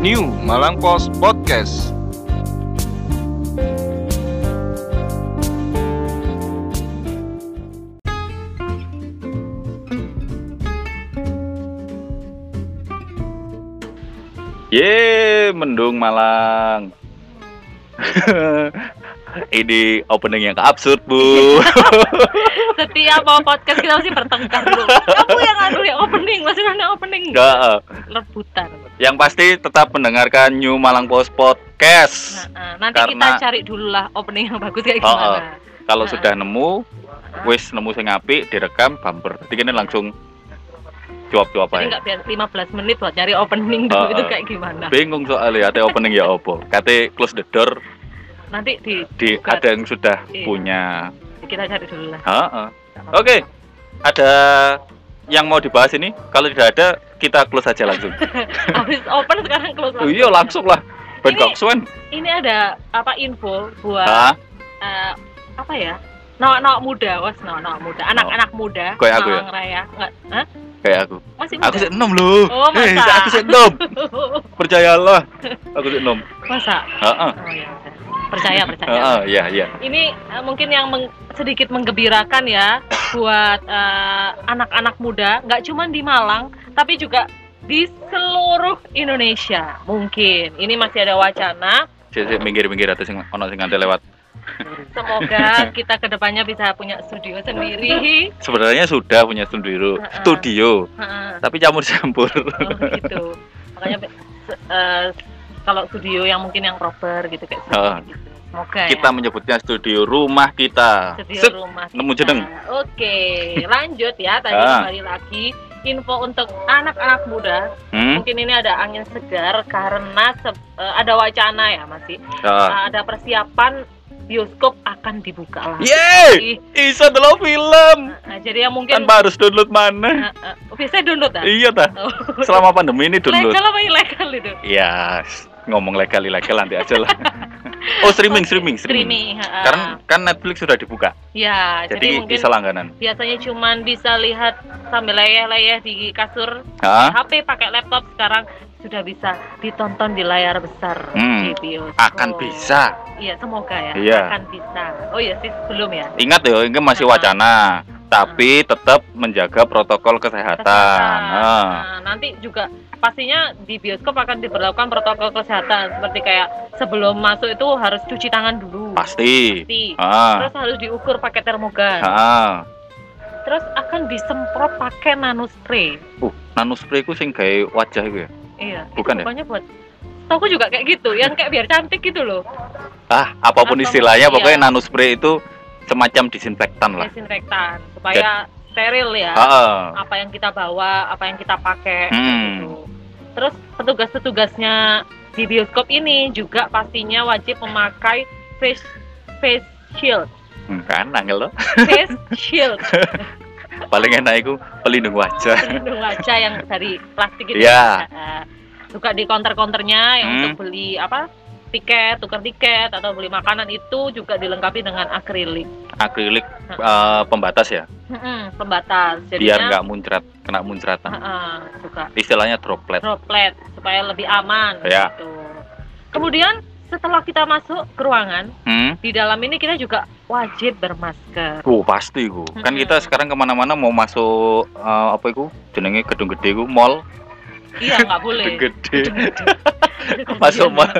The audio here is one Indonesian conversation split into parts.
New Malang Post Podcast. Ye, mendung Malang. Ini opening yang absurd, Bu. Setiap mau podcast kita mesti bertengkar dulu. Kamu yang anu yang opening, masih ada opening. Enggak. Rebutan. Yang pasti tetap mendengarkan New Malang Post Podcast. Nah, nah, nanti Karena- kita cari dulu lah opening yang bagus kayak Oh, gimana. Kalau Nah. sudah nemu, wis nemu sing apik, direkam bumper. Jadi ini langsung cuap-cuap aja. nggak biar 15 menit buat nyari opening dulu Oh, itu oh. kayak gimana. Bingung soalnya ada opening ya opo. Kate close the door Nanti di, di ada yang sudah Iya. punya. Kita cari dulu lah. Oke. Ada yang mau dibahas ini? Kalau tidak ada, kita close aja langsung. Habis open sekarang close Oh, iya langsung lah. Ben Ini-. Ini ada apa info buat eh, apa ya? Nawak-nawak muda, was nawak-nawak muda, anak-anak muda, Kayak aku ya? Raya. Nggak, hah? Kayak aku. Masih muda? Aku sih enam loh. Oh, masa? aku sih enam. Percayalah. Aku sih enam. Masa? Heeh. Oh ya. Percaya, percaya. Heeh, iya, iya. Ini eh, mungkin yang meng- sedikit menggembirakan ya buat eh, anak-anak muda, nggak cuma di Malang, tapi juga di seluruh Indonesia. Mungkin ini masih ada wacana. Sik minggir-minggir atau sing ono sing ngante lewat. Semoga kita ke depannya bisa punya studio sendiri. Sebenarnya sudah punya studio, Heeh. studio, Heeh. tapi campur-campur. Oh, gitu. Makanya eh, kalau studio yang mungkin yang proper gitu kayak studio gitu. Semoga Kita ya. menyebutnya studio rumah kita. Studio Sip. rumah. nemu kita. jeneng. Oke, lanjut ya. Tadi Ah. kembali lagi info untuk anak-anak muda. Hmm? Mungkin ini ada angin segar karena se- eh, ada wacana ya masih. Ah. ada persiapan bioskop akan dibuka lagi. Yeay! Isa dulu film. Nah, jadi yang mungkin Tanpa harus download mana? Eh, eh, bisa download ah? Iya ta. Oh. Selama pandemi ini download. legal apa ilegal itu? Ya, ngomong legal ilegal nanti aja lah. oh streaming, streaming, streaming. Streaming. heeh. Karena kan Netflix sudah dibuka, ya, jadi, jadi mungkin bisa langganan. biasanya cuman bisa lihat sambil leyeh-leyeh di kasur Hah? HP pakai laptop sekarang sudah bisa ditonton di layar besar Hmm, di bioskop. Akan bisa. Iya, semoga ya. Iya. Akan bisa. Oh iya sih, belum ya. Ingat ya, ini masih wacana, tapi tetap menjaga protokol kesehatan. Kesehatan. Ah. Nah, nanti juga pastinya di bioskop akan diberlakukan protokol kesehatan seperti kayak sebelum masuk itu harus cuci tangan dulu. Pasti. Pasti. Ah. Terus harus diukur pakai termogan. Ah. Terus akan disemprot pakai nano spray. Uh, nano spray ku sing gawe wajah ya. Iya. Bukan itu ya? buat Tau juga kayak gitu, yang kayak biar cantik gitu loh. Ah, apa pun Atau- istilahnya iya. pokoknya nano spray itu semacam disinfektan lah. Desinfektan supaya steril ya. Ah. Apa yang kita bawa, apa yang kita pakai Hmm. gitu. Terus petugas-petugasnya di bioskop ini juga pastinya wajib memakai face face shield. Hmm, kan angel loh. Face shield. Paling enak iku pelindung wajah. pelindung wajah yang dari plastik itu. Iya. Heeh. Juga di counter-counternya yang Hmm. untuk beli apa? Tiket, tukar tiket atau beli makanan itu juga dilengkapi dengan akrilik. Akrilik eh, pembatas ya, Mm-mm, pembatas. biar Jadinya nggak muncrat, kena muncratan. heeh, juga Istilahnya droplet. droplet supaya lebih aman Ya. gitu. Kemudian setelah kita masuk ke ruangan, Hmm? di dalam ini kita juga wajib bermasker. Oh pasti ku. Kan Mm-mm. kita sekarang ke mana-mana mau masuk eh, apa itu? Jenenge gedung gede ku, mall. Iya, nggak boleh. Gede. Masuk mall.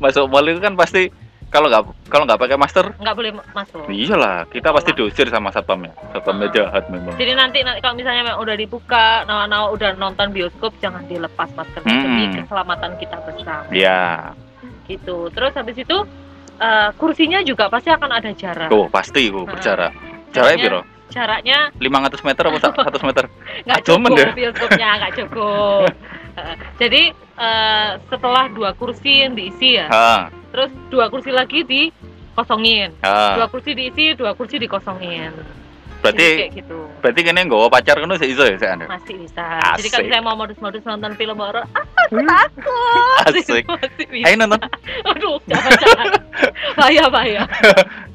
Masuk mall itu kan pasti kalau nggak kalau nggak pakai masker, nggak boleh masuk. iyalah kita pasti diusir sama satpamnya. Satpamnya Ah. jahat memang. Jadi nanti, nanti kalau misalnya memang udah dibuka, nawa-nawa udah nonton bioskop, jangan dilepas maskernya Mm-mm. demi keselamatan kita bersama. Ya, Gitu. Terus habis itu eh, kursinya juga pasti akan ada jarak. tuh pasti ku Ah. berjarak. Jaraknya Jaraknya piro? Jaraknya 500 meter apa 100 meter? nggak Ah, cukup ya? bioskopnya nggak cukup. Jadi eh, setelah dua kursi yang diisi ya, Ha, terus dua kursi lagi dikosongin, ha. dua kursi diisi, dua kursi dikosongin. Jadi Berarti kayak gitu. berarti kene nggawa pacar kono sik iso ya sik masih bisa. Jadi kalau Asik. saya mau modus-modus nonton film horor, ah, aku takut. Asik. Masih bisa. Ayo nonton. Aduh, jangan. bahaya bahaya.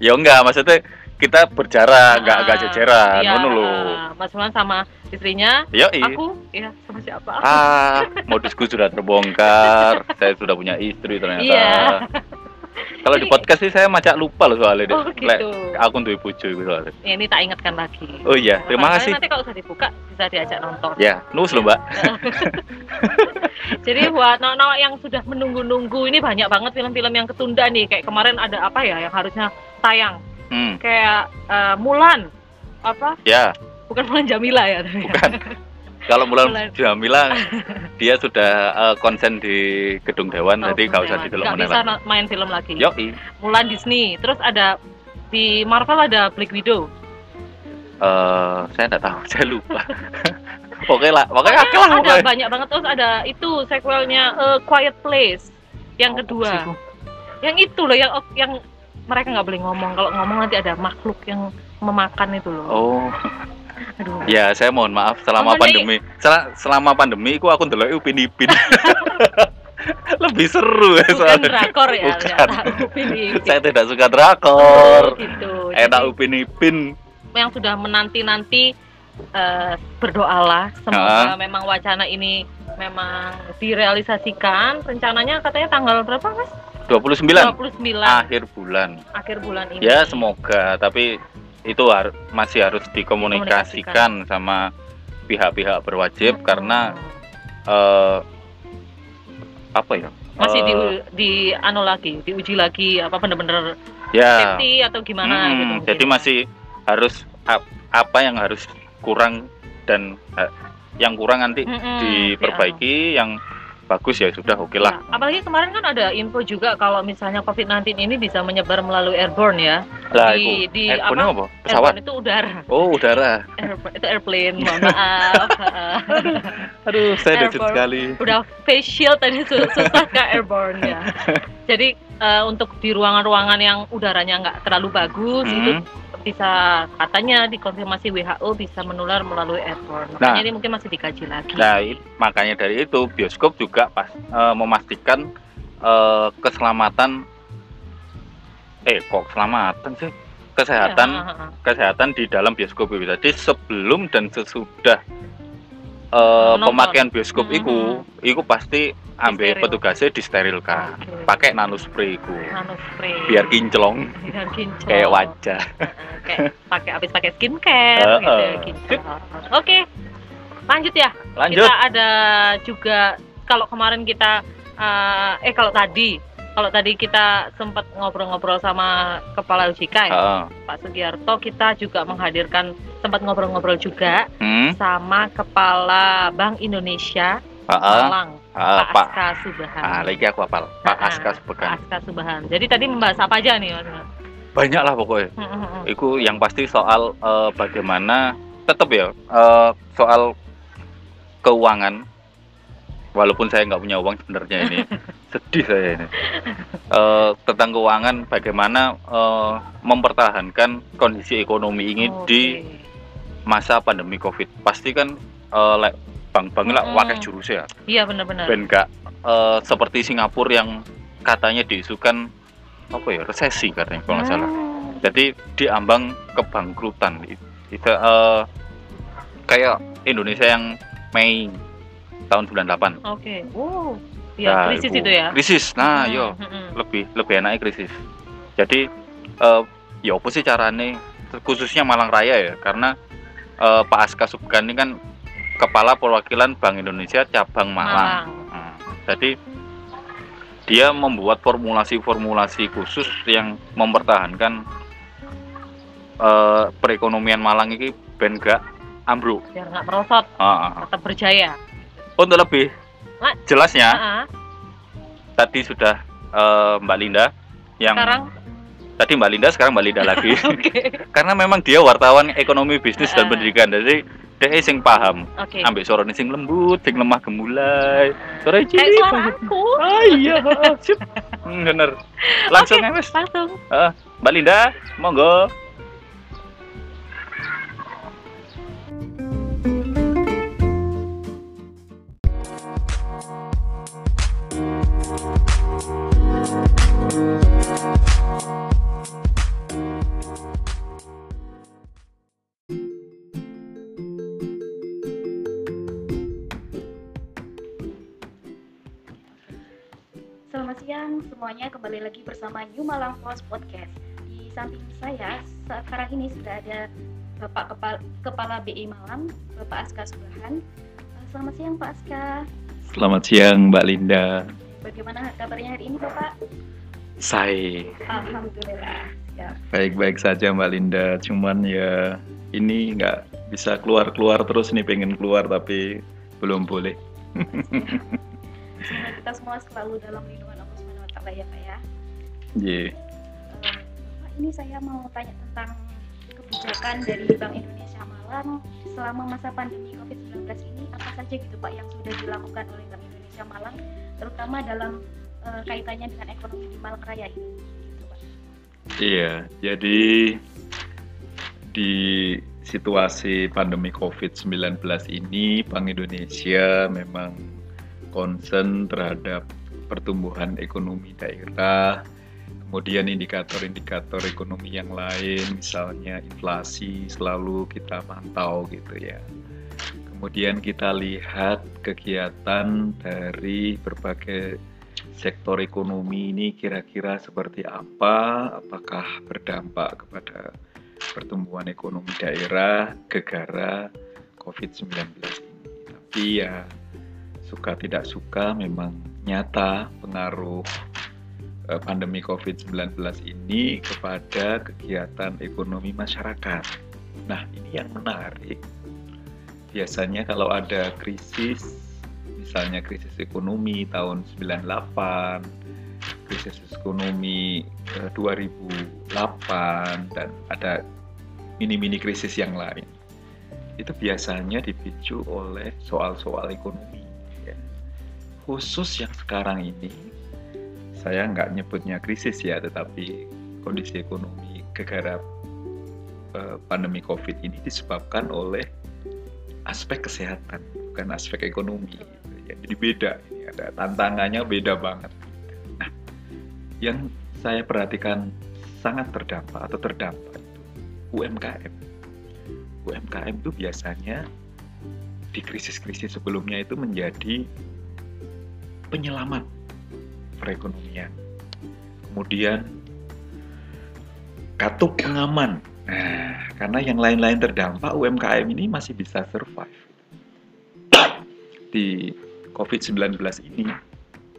Ya enggak, maksudnya kita berjarak, nggak nggak Ah, jajaran, iya, ngono lho. Mas Mulan sama istrinya, Yo, aku ya sama siapa? Ah, modusku sudah terbongkar. saya sudah punya istri ternyata. Iya. Kalau di podcast sih saya macak lupa loh soalnya. Dek. Oh, gitu. Lek, aku duwe bojo iku soalnya. Ya, ini tak ingatkan lagi. Oh iya, terima Makanya kasih. Nanti kalau usah dibuka bisa diajak nonton. Ya, nus loh, Mbak. Jadi buat Nono yang sudah menunggu-nunggu ini banyak banget film-film yang ketunda nih. Kayak kemarin ada apa ya yang harusnya tayang? Hmm, Kayak eh, Mulan. Apa? ya, Bukan Mulan Jamila ya tapi. bukan. Kalau Mulan Mulan. Jamila dia sudah eh, konsen di gedung dewan, Oh, jadi nggak usah di film bisa lagi. no- main film lagi. Yoi. Mulan Disney. Terus ada di Marvel ada Black Widow. Eh, saya nggak tahu, saya lupa. Oke lah, pokoknya akeh lah ada pokoknya. banyak banget terus ada itu sequelnya eh, Quiet Place yang Apa kedua. Yang itu loh yang yang mereka nggak boleh ngomong. Kalau ngomong nanti ada makhluk yang memakan itu loh. Oh, Aduh. ya saya mohon maaf selama Oh, pandemi. Sel- selama pandemi aku aku ndelok Upin Ipin. Lebih seru ya Bukan soalnya. drakor ya, Bukan. ternyata. Upin Ipin. Saya tidak suka drakor. Oh, gitu. Enak Jadi, Upin Ipin. yang sudah menanti-nanti eh, berdoalah semoga memang wacana ini memang direalisasikan. Rencananya katanya tanggal berapa, Mas? 29 29 akhir bulan. akhir bulan ini. Ya semoga, tapi itu har- masih harus dikomunikasikan sama pihak-pihak berwajib Hmm. karena eh, apa ya? masih di Eh, di anu lagi, diuji lagi apa bener-bener ya. safety atau gimana Hmm, gitu. mungkin. jadi masih harus ap- apa yang harus kurang dan eh, yang kurang nanti Mm-mm, diperbaiki, yang bagus ya sudah oke Ya, lah. apalagi kemarin kan ada info juga kalau misalnya COVID-19 ini bisa menyebar melalui airborne ya. Lah di- di airborne apa? apa? Pesawat. Airborne itu udara. Oh udara. Airborne, itu airplane, mohon maaf. Aduh saya Airborne. sekali. Udah face shield tadi su- susah ke airborne ya. Jadi eh, untuk di ruangan-ruangan yang udaranya nggak terlalu bagus itu Hmm. bisa katanya dikonfirmasi WHO bisa menular melalui airborne. Nah. Makanya ini mungkin masih dikaji lagi. Nah, makanya dari itu bioskop juga pas eh, memastikan eh, keselamatan eh kok keselamatan sih? Kesehatan ha, ha, ha. kesehatan di dalam bioskop itu. Jadi sebelum dan sesudah Menonton. pemakaian bioskop Mhm. itu, itu pasti ambil petugasnya disterilkan. Oke. Pakai nano spray itu. Nano spray. Biar kinclong biar kinclong. kayak wajah. Kayak pakai habis pakai skincare gitu ya, kinclong. Oke. Lanjut ya. Lanjut. Kita ada juga kalau kemarin kita eh, eh kalau tadi kalau tadi kita sempat ngobrol-ngobrol sama kepala OJK ya, Heeh. Pak Sugiarto, kita juga menghadirkan sempat ngobrol-ngobrol juga Hmm, sama kepala Bank Indonesia. Malang, Heeh, Pak Pak. Aska Subahan. Ah, lagi aku hafal. Pak Aska Pak Sepekan. Aska Subahan. Jadi tadi membahas apa aja nih? Mas? Banyak lah pokoknya. Itu yang pasti soal eh, bagaimana tetap ya eh, soal keuangan. Walaupun saya nggak punya uang sebenarnya ini sedih saya ini. Eh, tentang keuangan bagaimana eh, mempertahankan kondisi ekonomi ini Oke. di masa pandemi covid. Pasti kan lek bank-bank lah Mm-mm. wakil jurus ya. Iya benar-benar. Ben nggak eh, seperti Singapura yang katanya diisukan apa ya resesi katanya kalau nggak salah. Hmm. Jadi diambang kebangkrutan. Itu eh, kayak Indonesia yang Mei tahun 98. Oke. Wow. Iya, Nah, krisis itu ya. Krisis. Nah, Hmm, yo hmm, hmm. lebih lebih enaknya krisis. Jadi eh ya apa sih carane khususnya Malang Raya ya karena eh, Pak Aska Subgan ini kan kepala perwakilan Bank Indonesia cabang Malang. Malang. Hmm, Jadi dia membuat formulasi-formulasi khusus yang mempertahankan eh, perekonomian Malang ini ben gak ambruk. Biar nggak merosot, ah. tetap berjaya. Untuk lebih jelasnya Ah, ah. tadi sudah eh, Mbak Linda yang Sekarang tadi Mbak Linda sekarang Mbak Linda lagi karena memang dia wartawan ekonomi bisnis dan Ah. pendidikan jadi dia sing paham. Ambil suara sing lembut sing lemah gemulai. Suara Kayak cilik suara banget. aku. ah iya bener. Langsung Oke, ya wes Langsung. Mbak Linda monggo semuanya, kembali lagi bersama New Malang Post Podcast. Di samping saya sekarang ini sudah ada Bapak Kepala, Kepala BI Malang, Bapak Aska Subahan. Eh, Selamat siang Pak Aska. Selamat siang Mbak Linda. Bagaimana kabarnya hari ini Bapak? Saya Alhamdulillah. Baik-baik saja Mbak Linda. Cuman ya ini nggak bisa keluar-keluar terus nih pengen keluar tapi belum boleh. Semoga kita semua selalu dalam lindungan Taala ya Pak ya. Ye. Eh, Bapak, ini saya mau tanya tentang kebijakan dari Bank Indonesia Malang selama masa pandemi COVID-19 ini apa saja gitu Pak yang sudah dilakukan oleh Bank Indonesia Malang terutama dalam eh, kaitannya dengan ekonomi di Malang Raya ini gitu Pak. Iya, jadi di situasi pandemi COVID-19 ini Bank Indonesia memang concern terhadap pertumbuhan ekonomi daerah, kemudian indikator-indikator ekonomi yang lain, misalnya inflasi selalu kita pantau gitu ya. Kemudian kita lihat kegiatan dari berbagai sektor ekonomi ini kira-kira seperti apa, apakah berdampak kepada pertumbuhan ekonomi daerah gegara COVID-19 ini. Tapi ya suka tidak suka memang nyata pengaruh eh, pandemi COVID-19 ini kepada kegiatan ekonomi masyarakat. Nah, ini yang menarik. Biasanya kalau ada krisis, misalnya krisis ekonomi tahun 98, krisis ekonomi eh, 2008 dan ada mini-mini krisis yang lain. Itu biasanya dipicu oleh soal-soal ekonomi. Khusus yang sekarang ini, saya nggak nyebutnya krisis ya, tetapi kondisi ekonomi gegara eh, pandemi COVID ini disebabkan oleh aspek kesehatan, bukan aspek ekonomi. Jadi beda, ini ada tantangannya beda banget. Nah, yang saya perhatikan sangat terdampak atau terdampak itu UMKM. UMKM itu biasanya di krisis-krisis sebelumnya itu menjadi penyelamat perekonomian. Kemudian katup pengaman. Nah, karena yang lain-lain terdampak, UMKM ini masih bisa survive. Di COVID-19 ini,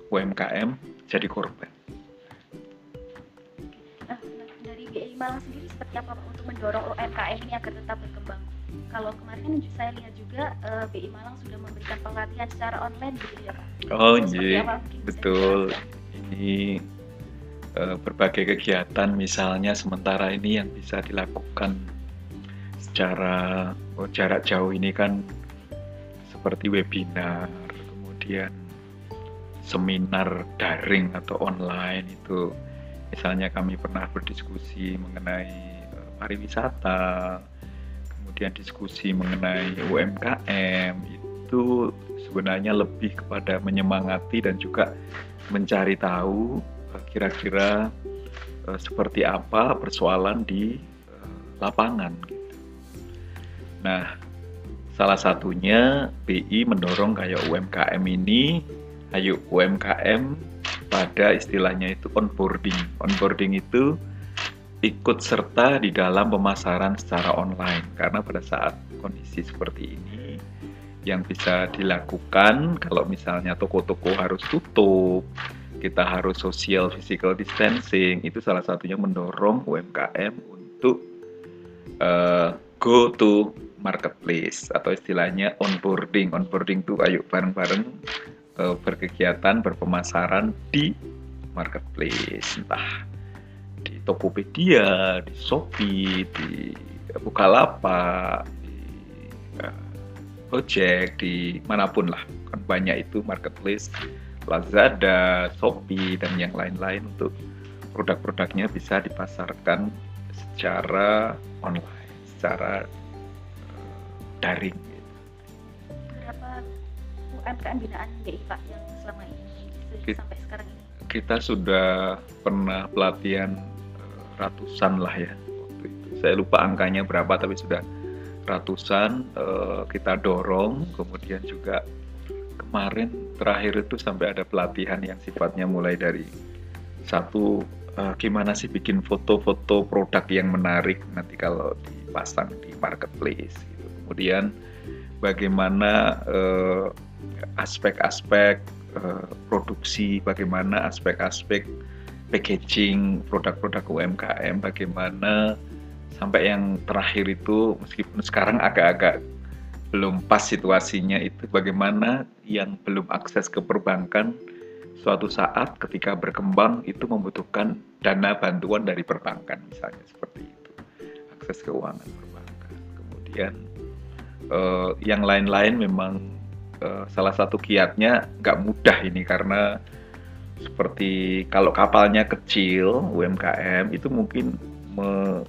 UMKM jadi korban. Nah, dari BI Malang sendiri seperti apa untuk mendorong UMKM ini agar tetap berkembang? Kalau kemarin kan saya lihat juga eh, BI Malang sudah memberikan pelatihan secara online gitu ya Pak. Oh iya, betul. Ini eh, berbagai kegiatan misalnya sementara ini yang bisa dilakukan secara oh, jarak jauh ini kan seperti webinar, kemudian seminar daring atau online itu misalnya kami pernah berdiskusi mengenai eh, pariwisata, kemudian diskusi mengenai UMKM itu sebenarnya lebih kepada menyemangati dan juga mencari tahu eh, kira-kira eh, seperti apa persoalan di eh, lapangan gitu. Nah, salah satunya BI mendorong kayak UMKM ini, ayo UMKM pada istilahnya itu onboarding. Onboarding itu ikut serta di dalam pemasaran secara online karena pada saat kondisi seperti ini yang bisa dilakukan kalau misalnya toko-toko harus tutup, kita harus social physical distancing, itu salah satunya mendorong UMKM untuk eh, go to marketplace atau istilahnya onboarding. Onboarding itu ayo bareng-bareng eh, berkegiatan berpemasaran di marketplace, entah di Tokopedia, di Shopee, di Bukalapak, di eh, Gojek, di mana pun lah. Kan banyak itu marketplace, Lazada, Shopee, dan yang lain-lain untuk produk-produknya bisa dipasarkan secara online, secara eh, daring. Berapa UMKM binaan BI Pak yang selama ini sampai sekarang ini? Kita sudah pernah pelatihan ratusan lah ya waktu itu. Saya lupa angkanya berapa, tapi sudah ratusan eh, kita dorong, kemudian juga kemarin terakhir itu sampai ada pelatihan yang sifatnya mulai dari satu eh, gimana sih bikin foto-foto produk yang menarik nanti kalau dipasang di marketplace gitu. kemudian bagaimana eh, aspek-aspek eh, produksi bagaimana aspek-aspek packaging produk-produk UMKM bagaimana sampai yang terakhir itu meskipun sekarang agak-agak belum pas situasinya itu bagaimana yang belum akses ke perbankan suatu saat ketika berkembang itu membutuhkan dana bantuan dari perbankan misalnya seperti itu. Akses keuangan perbankan. Kemudian eh, yang lain-lain memang eh, salah satu kiatnya nggak mudah ini karena seperti kalau kapalnya kecil UMKM itu mungkin me-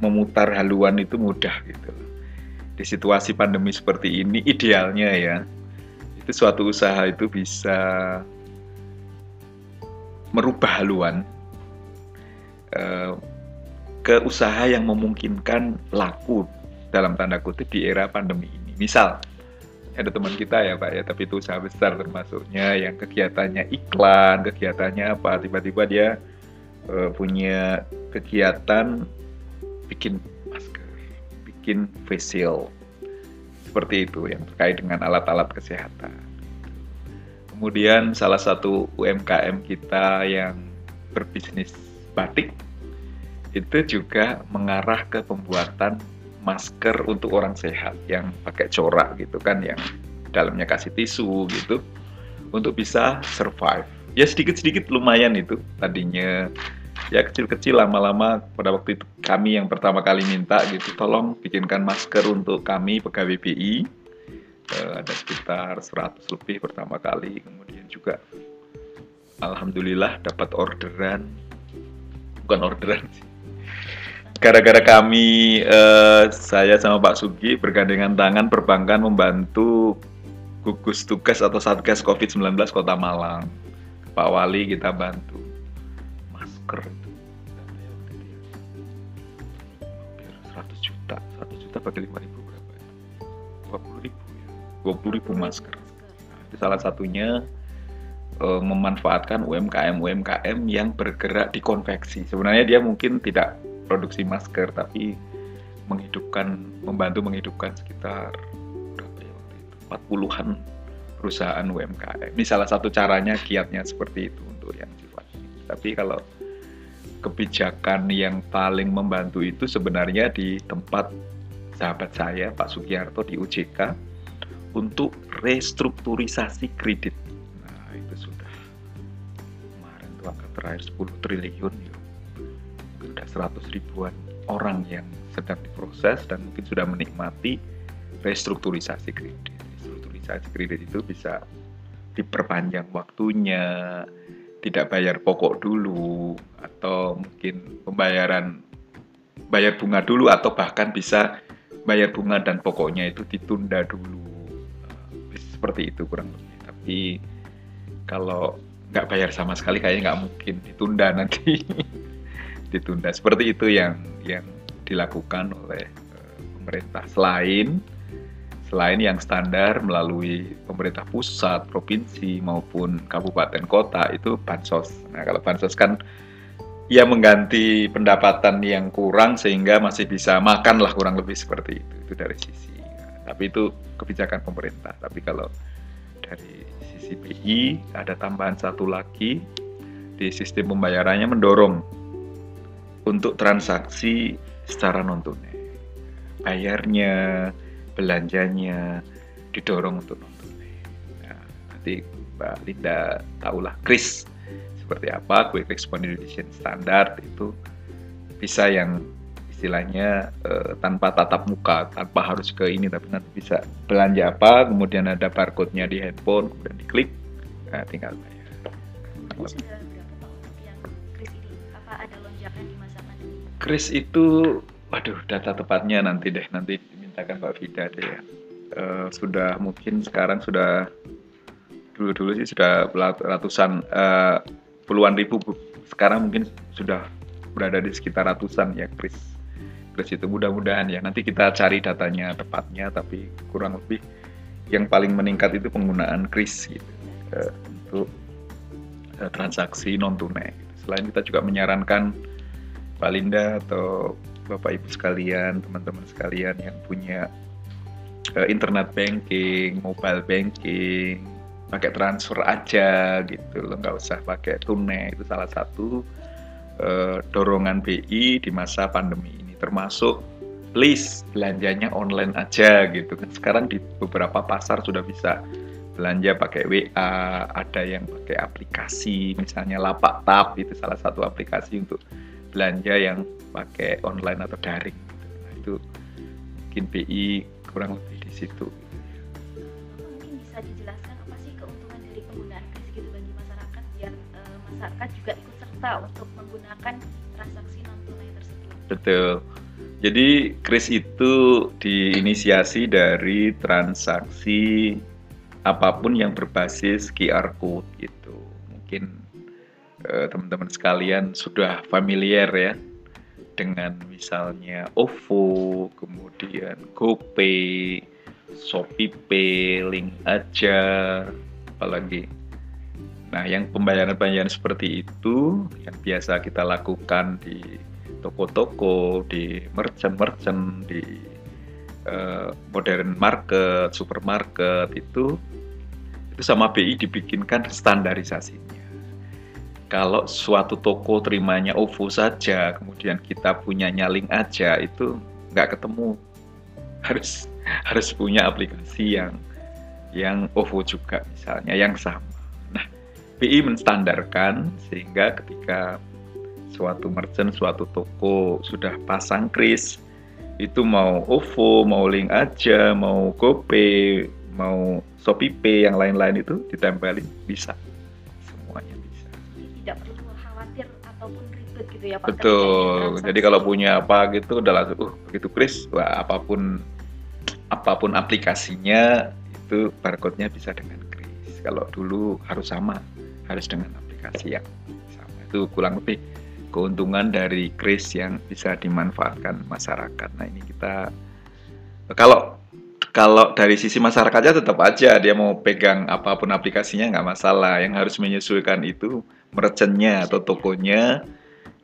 memutar haluan itu mudah gitu di situasi pandemi seperti ini idealnya ya itu suatu usaha itu bisa merubah haluan eh, ke usaha yang memungkinkan laku dalam tanda kutip di era pandemi ini. Misal ada teman kita ya Pak ya, tapi itu usaha besar termasuknya yang kegiatannya iklan, kegiatannya apa, tiba-tiba dia eh, punya kegiatan bikin masker, bikin facial, seperti itu yang terkait dengan alat-alat kesehatan. Kemudian salah satu UMKM kita yang berbisnis batik itu juga mengarah ke pembuatan masker untuk orang sehat yang pakai corak gitu kan yang dalamnya kasih tisu gitu untuk bisa survive. Ya sedikit-sedikit lumayan itu tadinya. Ya kecil-kecil lama-lama pada waktu itu kami yang pertama kali minta gitu tolong bikinkan masker untuk kami pegawai BI Eh, ada sekitar 100 lebih pertama kali. Kemudian juga alhamdulillah dapat orderan. Bukan orderan sih gara-gara kami eh, saya sama Pak Sugi bergandengan tangan perbankan membantu gugus tugas atau satgas COVID-19 Kota Malang. Pak Wali kita bantu. Masker. Itu hampir 100 juta 100 juta bagi 5 ribu berapa ya? 20 ribu ya? 20 ribu masker. Nah, itu salah satunya eh, memanfaatkan UMKM UMKM yang bergerak di konveksi. Sebenarnya dia mungkin tidak produksi masker tapi menghidupkan membantu menghidupkan sekitar berapa ya waktu itu 40-an perusahaan UMKM ini salah satu caranya kiatnya seperti itu untuk yang sifatnya tapi kalau kebijakan yang paling membantu itu sebenarnya di tempat sahabat saya Pak Sugiarto di UJK untuk restrukturisasi kredit. Nah itu sudah kemarin tuh angka terakhir 10 triliun ya. Sudah 100 ribuan orang yang sedang diproses dan mungkin sudah menikmati restrukturisasi kredit. Restrukturisasi kredit itu bisa diperpanjang waktunya, tidak bayar pokok dulu atau mungkin pembayaran bayar bunga dulu atau bahkan bisa bayar bunga dan pokoknya itu ditunda dulu. Eh, seperti itu kurang lebih. Tapi kalau nggak bayar sama sekali kayaknya nggak mungkin ditunda nanti ditunda seperti itu yang yang dilakukan oleh eh, pemerintah selain selain yang standar melalui pemerintah pusat, provinsi maupun kabupaten kota itu bansos. Nah, kalau bansos kan ya mengganti pendapatan yang kurang sehingga masih bisa makan lah kurang lebih seperti itu. Itu dari sisi. Tapi itu kebijakan pemerintah. Tapi kalau dari sisi BI ada tambahan satu lagi di sistem pembayarannya mendorong untuk transaksi secara non tunai. Bayarnya, belanjanya didorong untuk non tunai. Nah, nanti Mbak Linda tahulah Kris seperti apa Quick Response Indonesian Standard itu bisa yang istilahnya eh, tanpa tatap muka, tanpa harus ke ini tapi nanti bisa belanja apa, kemudian ada barcode-nya di handphone, kemudian diklik, nah, tinggal bayar. Kris itu, waduh data tepatnya nanti deh, nanti dimintakan Mbak Vida deh ya. Eh, sudah mungkin sekarang sudah dulu-dulu sih sudah ratusan eh, puluhan ribu Bu. sekarang mungkin sudah berada di sekitar ratusan ya Kris Kris itu mudah-mudahan ya nanti kita cari datanya tepatnya tapi kurang lebih yang paling meningkat itu penggunaan kris gitu eh, untuk eh, transaksi non tunai. Selain kita juga menyarankan Pak Linda atau Bapak Ibu sekalian, teman-teman sekalian yang punya eh, internet banking, mobile banking, pakai transfer aja gitu loh, nggak usah pakai tunai itu salah satu eh, dorongan BI di masa pandemi ini. Termasuk please belanjanya online aja gitu kan. Sekarang di beberapa pasar sudah bisa belanja pakai WA ada yang pakai aplikasi misalnya lapak tap itu salah satu aplikasi untuk belanja yang pakai online atau daring gitu. nah, itu mungkin BI kurang lebih di situ mungkin bisa dijelaskan apa sih keuntungan dari penggunaan kris gitu bagi masyarakat biar eh, masyarakat juga ikut serta untuk menggunakan transaksi non tunai tersebut. Betul. Jadi kris itu diinisiasi dari transaksi apa pun yang berbasis QR code gitu. Mungkin eh, teman-teman sekalian sudah familiar ya dengan misalnya OVO, kemudian GoPay, ShopeePay, Link Aja, apalagi. Nah, yang pembayaran-pembayaran seperti itu yang biasa kita lakukan di toko-toko, di merchant-merchant, di eh, modern market, supermarket itu itu sama BI dibikinkan standarisasinya. Kalau suatu toko terimanya OVO saja, kemudian kita punya nyaling aja itu nggak ketemu. Harus harus punya aplikasi yang yang OVO juga misalnya yang sama. Nah, BI menstandarkan sehingga ketika suatu merchant, suatu toko sudah pasang kris, itu mau OVO, mau Link aja, mau GoPay, mau ShopeePay, yang lain-lain itu ditempelin bisa. Semuanya bisa. Jadi tidak perlu khawatir ataupun ribet gitu ya Pak. Betul. Jadi kalau punya apa gitu udah langsung, uh begitu kris, wah apa pun apa pun aplikasinya itu barcode-nya bisa dengan kris. Kalau dulu harus sama, harus dengan aplikasi yang sama. Itu kurang lebih keuntungan dari kris yang bisa dimanfaatkan masyarakat. Nah ini kita kalau kalau dari sisi masyarakatnya tetap aja dia mau pegang apa pun aplikasinya nggak masalah. Yang harus menyesuaikan itu merchantnya atau tokonya.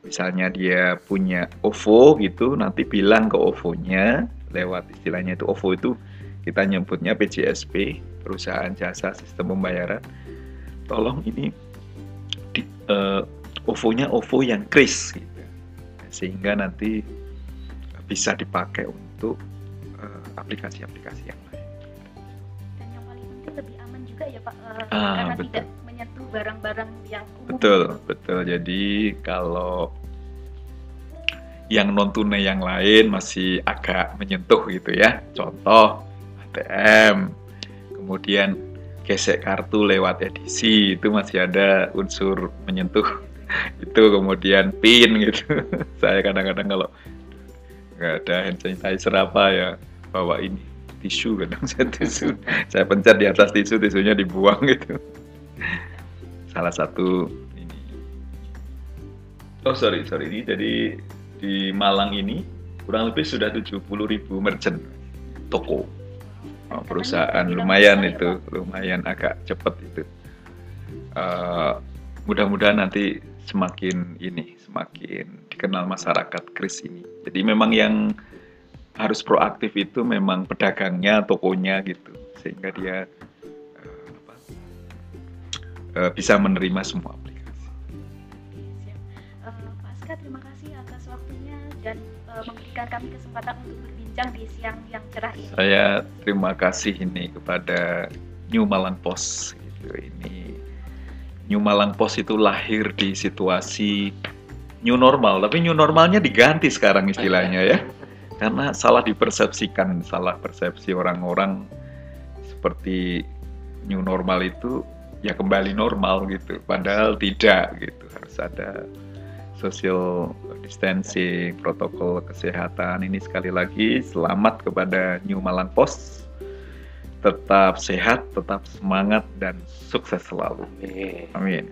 Misalnya dia punya OVO gitu, nanti bilang ke OVO-nya lewat istilahnya itu OVO itu kita nyebutnya PJSP, perusahaan jasa sistem pembayaran. Tolong ini di, eh, OVO-nya OVO yang kris gitu. Sehingga nanti bisa dipakai untuk eh, aplikasi-aplikasi yang lain. Dan yang paling penting lebih aman juga ya Pak eh, Ah, karena betul. tidak menyentuh barang-barang yang umum. Betul, betul. Jadi kalau yang non tunai yang lain masih agak menyentuh gitu ya. Contoh ATM, kemudian gesek kartu lewat edisi itu masih ada unsur menyentuh itu kemudian pin gitu. Saya kadang-kadang kalau nggak ada hand sanitizer apa ya bawa ini tisu kadang. Saya tisu. Saya pencet di atas tisu tisunya dibuang gitu. Salah satu ini. Oh sorry sorry. Ini jadi di Malang ini kurang lebih sudah 70 ribu merchant toko. Oh, perusahaan lumayan itu lumayan agak cepat itu. Eh, mudah-mudahan nanti semakin ini semakin dikenal masyarakat kris ini jadi memang yang harus proaktif itu memang pedagangnya tokonya gitu sehingga dia eh, apa, eh, bisa menerima semua aplikasi. Eh, Pak Aska, terima kasih atas waktunya dan eh, memberikan kami kesempatan untuk berbincang di siang yang cerah ini. Saya terima kasih ini kepada New Malang Post gitu. Ini New Malang Post itu lahir di situasi new normal, tapi new normalnya diganti sekarang istilahnya ya. Karena salah dipersepsikan, salah persepsi orang-orang seperti new normal itu ya kembali normal gitu. Padahal tidak gitu. Harus ada social distancing, protokol kesehatan. Ini sekali lagi selamat kepada New Malang Post. Tetap sehat, tetap semangat dan sukses selalu. Amin.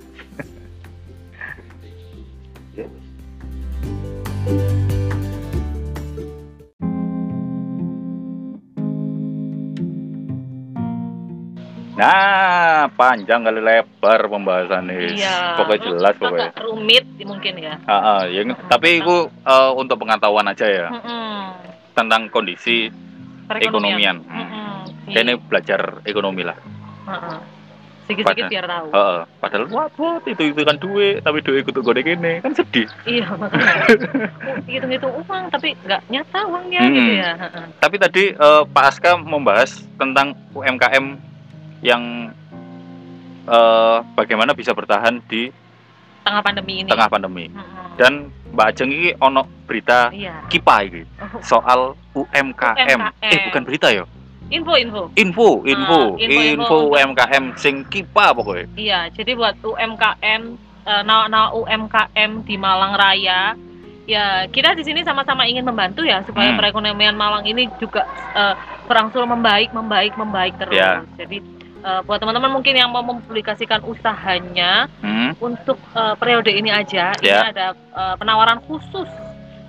Nah, panjang kali lebar pembahasannya. Iya. Pokoknya jelas pokoknya. Agak rumit mungkin ya. Ah, ah, ya, tapi itu eh, untuk pengetahuan aja ya Mm-mm. tentang kondisi Perekonomian. ekonomian. Hmm. Mm-mm. Kayak ini belajar ekonomi lah. Sedikit-sedikit Pada- biar tahu. Heeh. Padahal wah bot itu itu kan duit, tapi duit ikut gede gini kan sedih. Iya makanya. Oh, Hitung-hitung uang tapi nggak nyata uangnya Hmm. gitu ya. Tapi tadi eh, Pak Aska membahas tentang UMKM yang eh, bagaimana bisa bertahan di Tengah pandemi ini. tengah pandemi. Mm-mm. Dan Mbak Ajeng ini ono berita Iya. kipa ini Oh, soal UMKM. UMKM. Eh bukan berita ya? Info-info. Info, info, Ah, info-info info untuk- UMKM sing kipa pokoknya. Iya, jadi buat UMKM, eh, nawa-nawa UMKM di Malang Raya, ya kita di sini sama-sama ingin membantu ya supaya Hmm. perekonomian Malang ini juga eh, berangsur membaik, membaik, membaik terus. Ya. Jadi eh, buat teman-teman mungkin yang mau mempublikasikan usahanya Hmm? untuk eh, periode ini aja, ini Ya. ada eh, penawaran khusus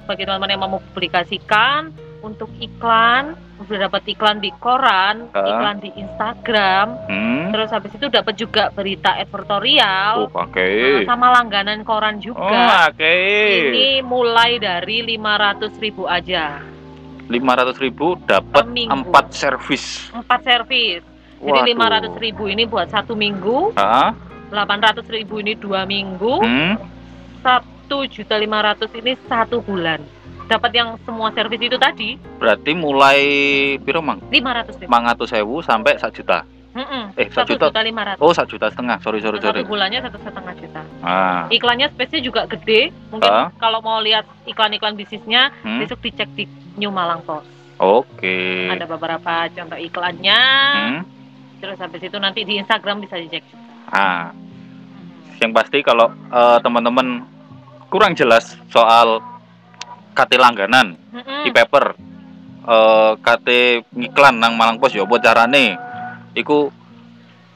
bagi teman-teman yang mau mempublikasikan untuk iklan, sudah dapat iklan di koran, Ah. iklan di Instagram, Hmm? Terus habis itu dapat juga berita advertorial Oh, oke. nah, sama langganan koran Oh, juga. oke. Ini mulai dari 500.000 ribu aja, 500 ribu dapat. 4 servis. empat servis. Jadi 500.000 ribu ini buat satu minggu, Ah, 800.000 ribu ini dua minggu, hmm? satu juta lima ratus ini satu bulan. Dapat yang semua servis itu tadi Berarti mulai piro mang? 500 ribu. 500 sewu sampai 1 juta. Mm-mm, Eh, satu satu juta. lima ratus. Oh, 1 juta setengah. Sorry, sorry, Satu sorry. bulannya satu setengah juta. Ah, Iklannya space-nya juga gede. Mungkin Ah. kalau mau lihat iklan-iklan bisnisnya, hmm? besok dicek di New Malang Post. Oke. Ada beberapa contoh iklannya. Hmm? Terus habis itu nanti di Instagram bisa dicek. Ah, yang pasti kalau eh, teman-teman kurang jelas soal KT langganan, Mm-mm. di paper. Eh KT ngiklan nang Malang Post ya apa carane. Iku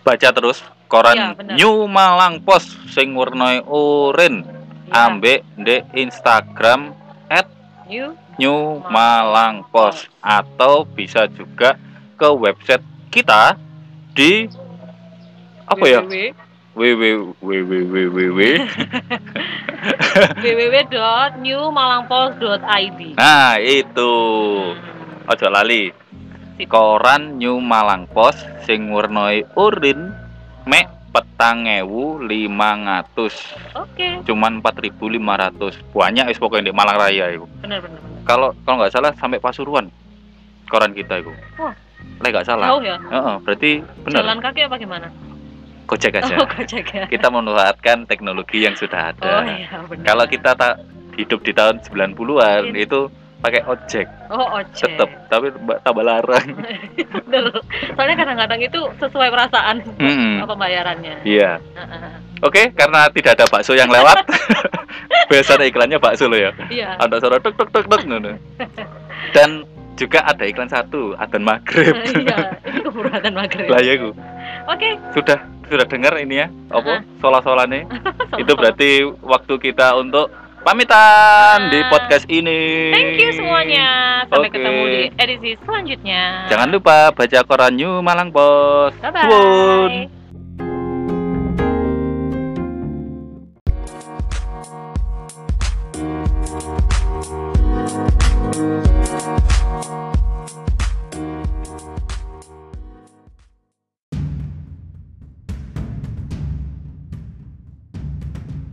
baca terus Iya, koran bener. New Malang Post sing warnane oranye Ya, ambek di Instagram New New Malang Post. Atau bisa juga ke website kita di apa ya www www.newmalangpost.id. nah itu Hmm. ojo lali koran New Malang Post sing warnai urin mek petang ewu lima ngatus Oke, cuman 4.500 banyak wis pokoknya di Malang Raya itu benar benar kalau kalau nggak salah sampai Pasuruan koran kita itu Wah. Lek nggak salah Jauh ya? Heeh, berarti benar Jalan kaki apa gimana? Gojek aja Oh, gojek ya. kita memanfaatkan teknologi yang sudah ada Oh iya, benar. kalau kita tak hidup di tahun 90-an Iya. itu pakai ojek Oh, ojek. tetap tapi tambah larang Bener. Soalnya kadang-kadang itu sesuai perasaan Mm-mm. pembayarannya. iya Heeh. Oke, karena tidak ada bakso yang lewat, biasanya iklannya bakso loh ya. Iya. Ada suara tuk tuk tuk tuk. Dan juga ada iklan satu, adzan maghrib. Iya, ini keburatan maghrib. Lah ya Oke, Sudah sudah dengar ini ya? Apa? Sola-solane. Itu berarti waktu kita untuk pamitan di podcast ini. Thank you semuanya. Sampai Oke. ketemu di edisi selanjutnya. Jangan lupa baca koran New Malang Post. Bye bye.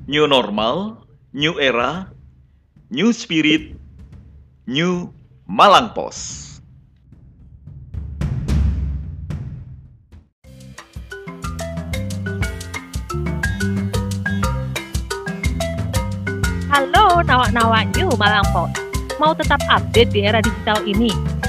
New normal, new era, new spirit, new Malang Pos. Halo nawak-nawak New Malang Post. Mau tetap update di era digital ini?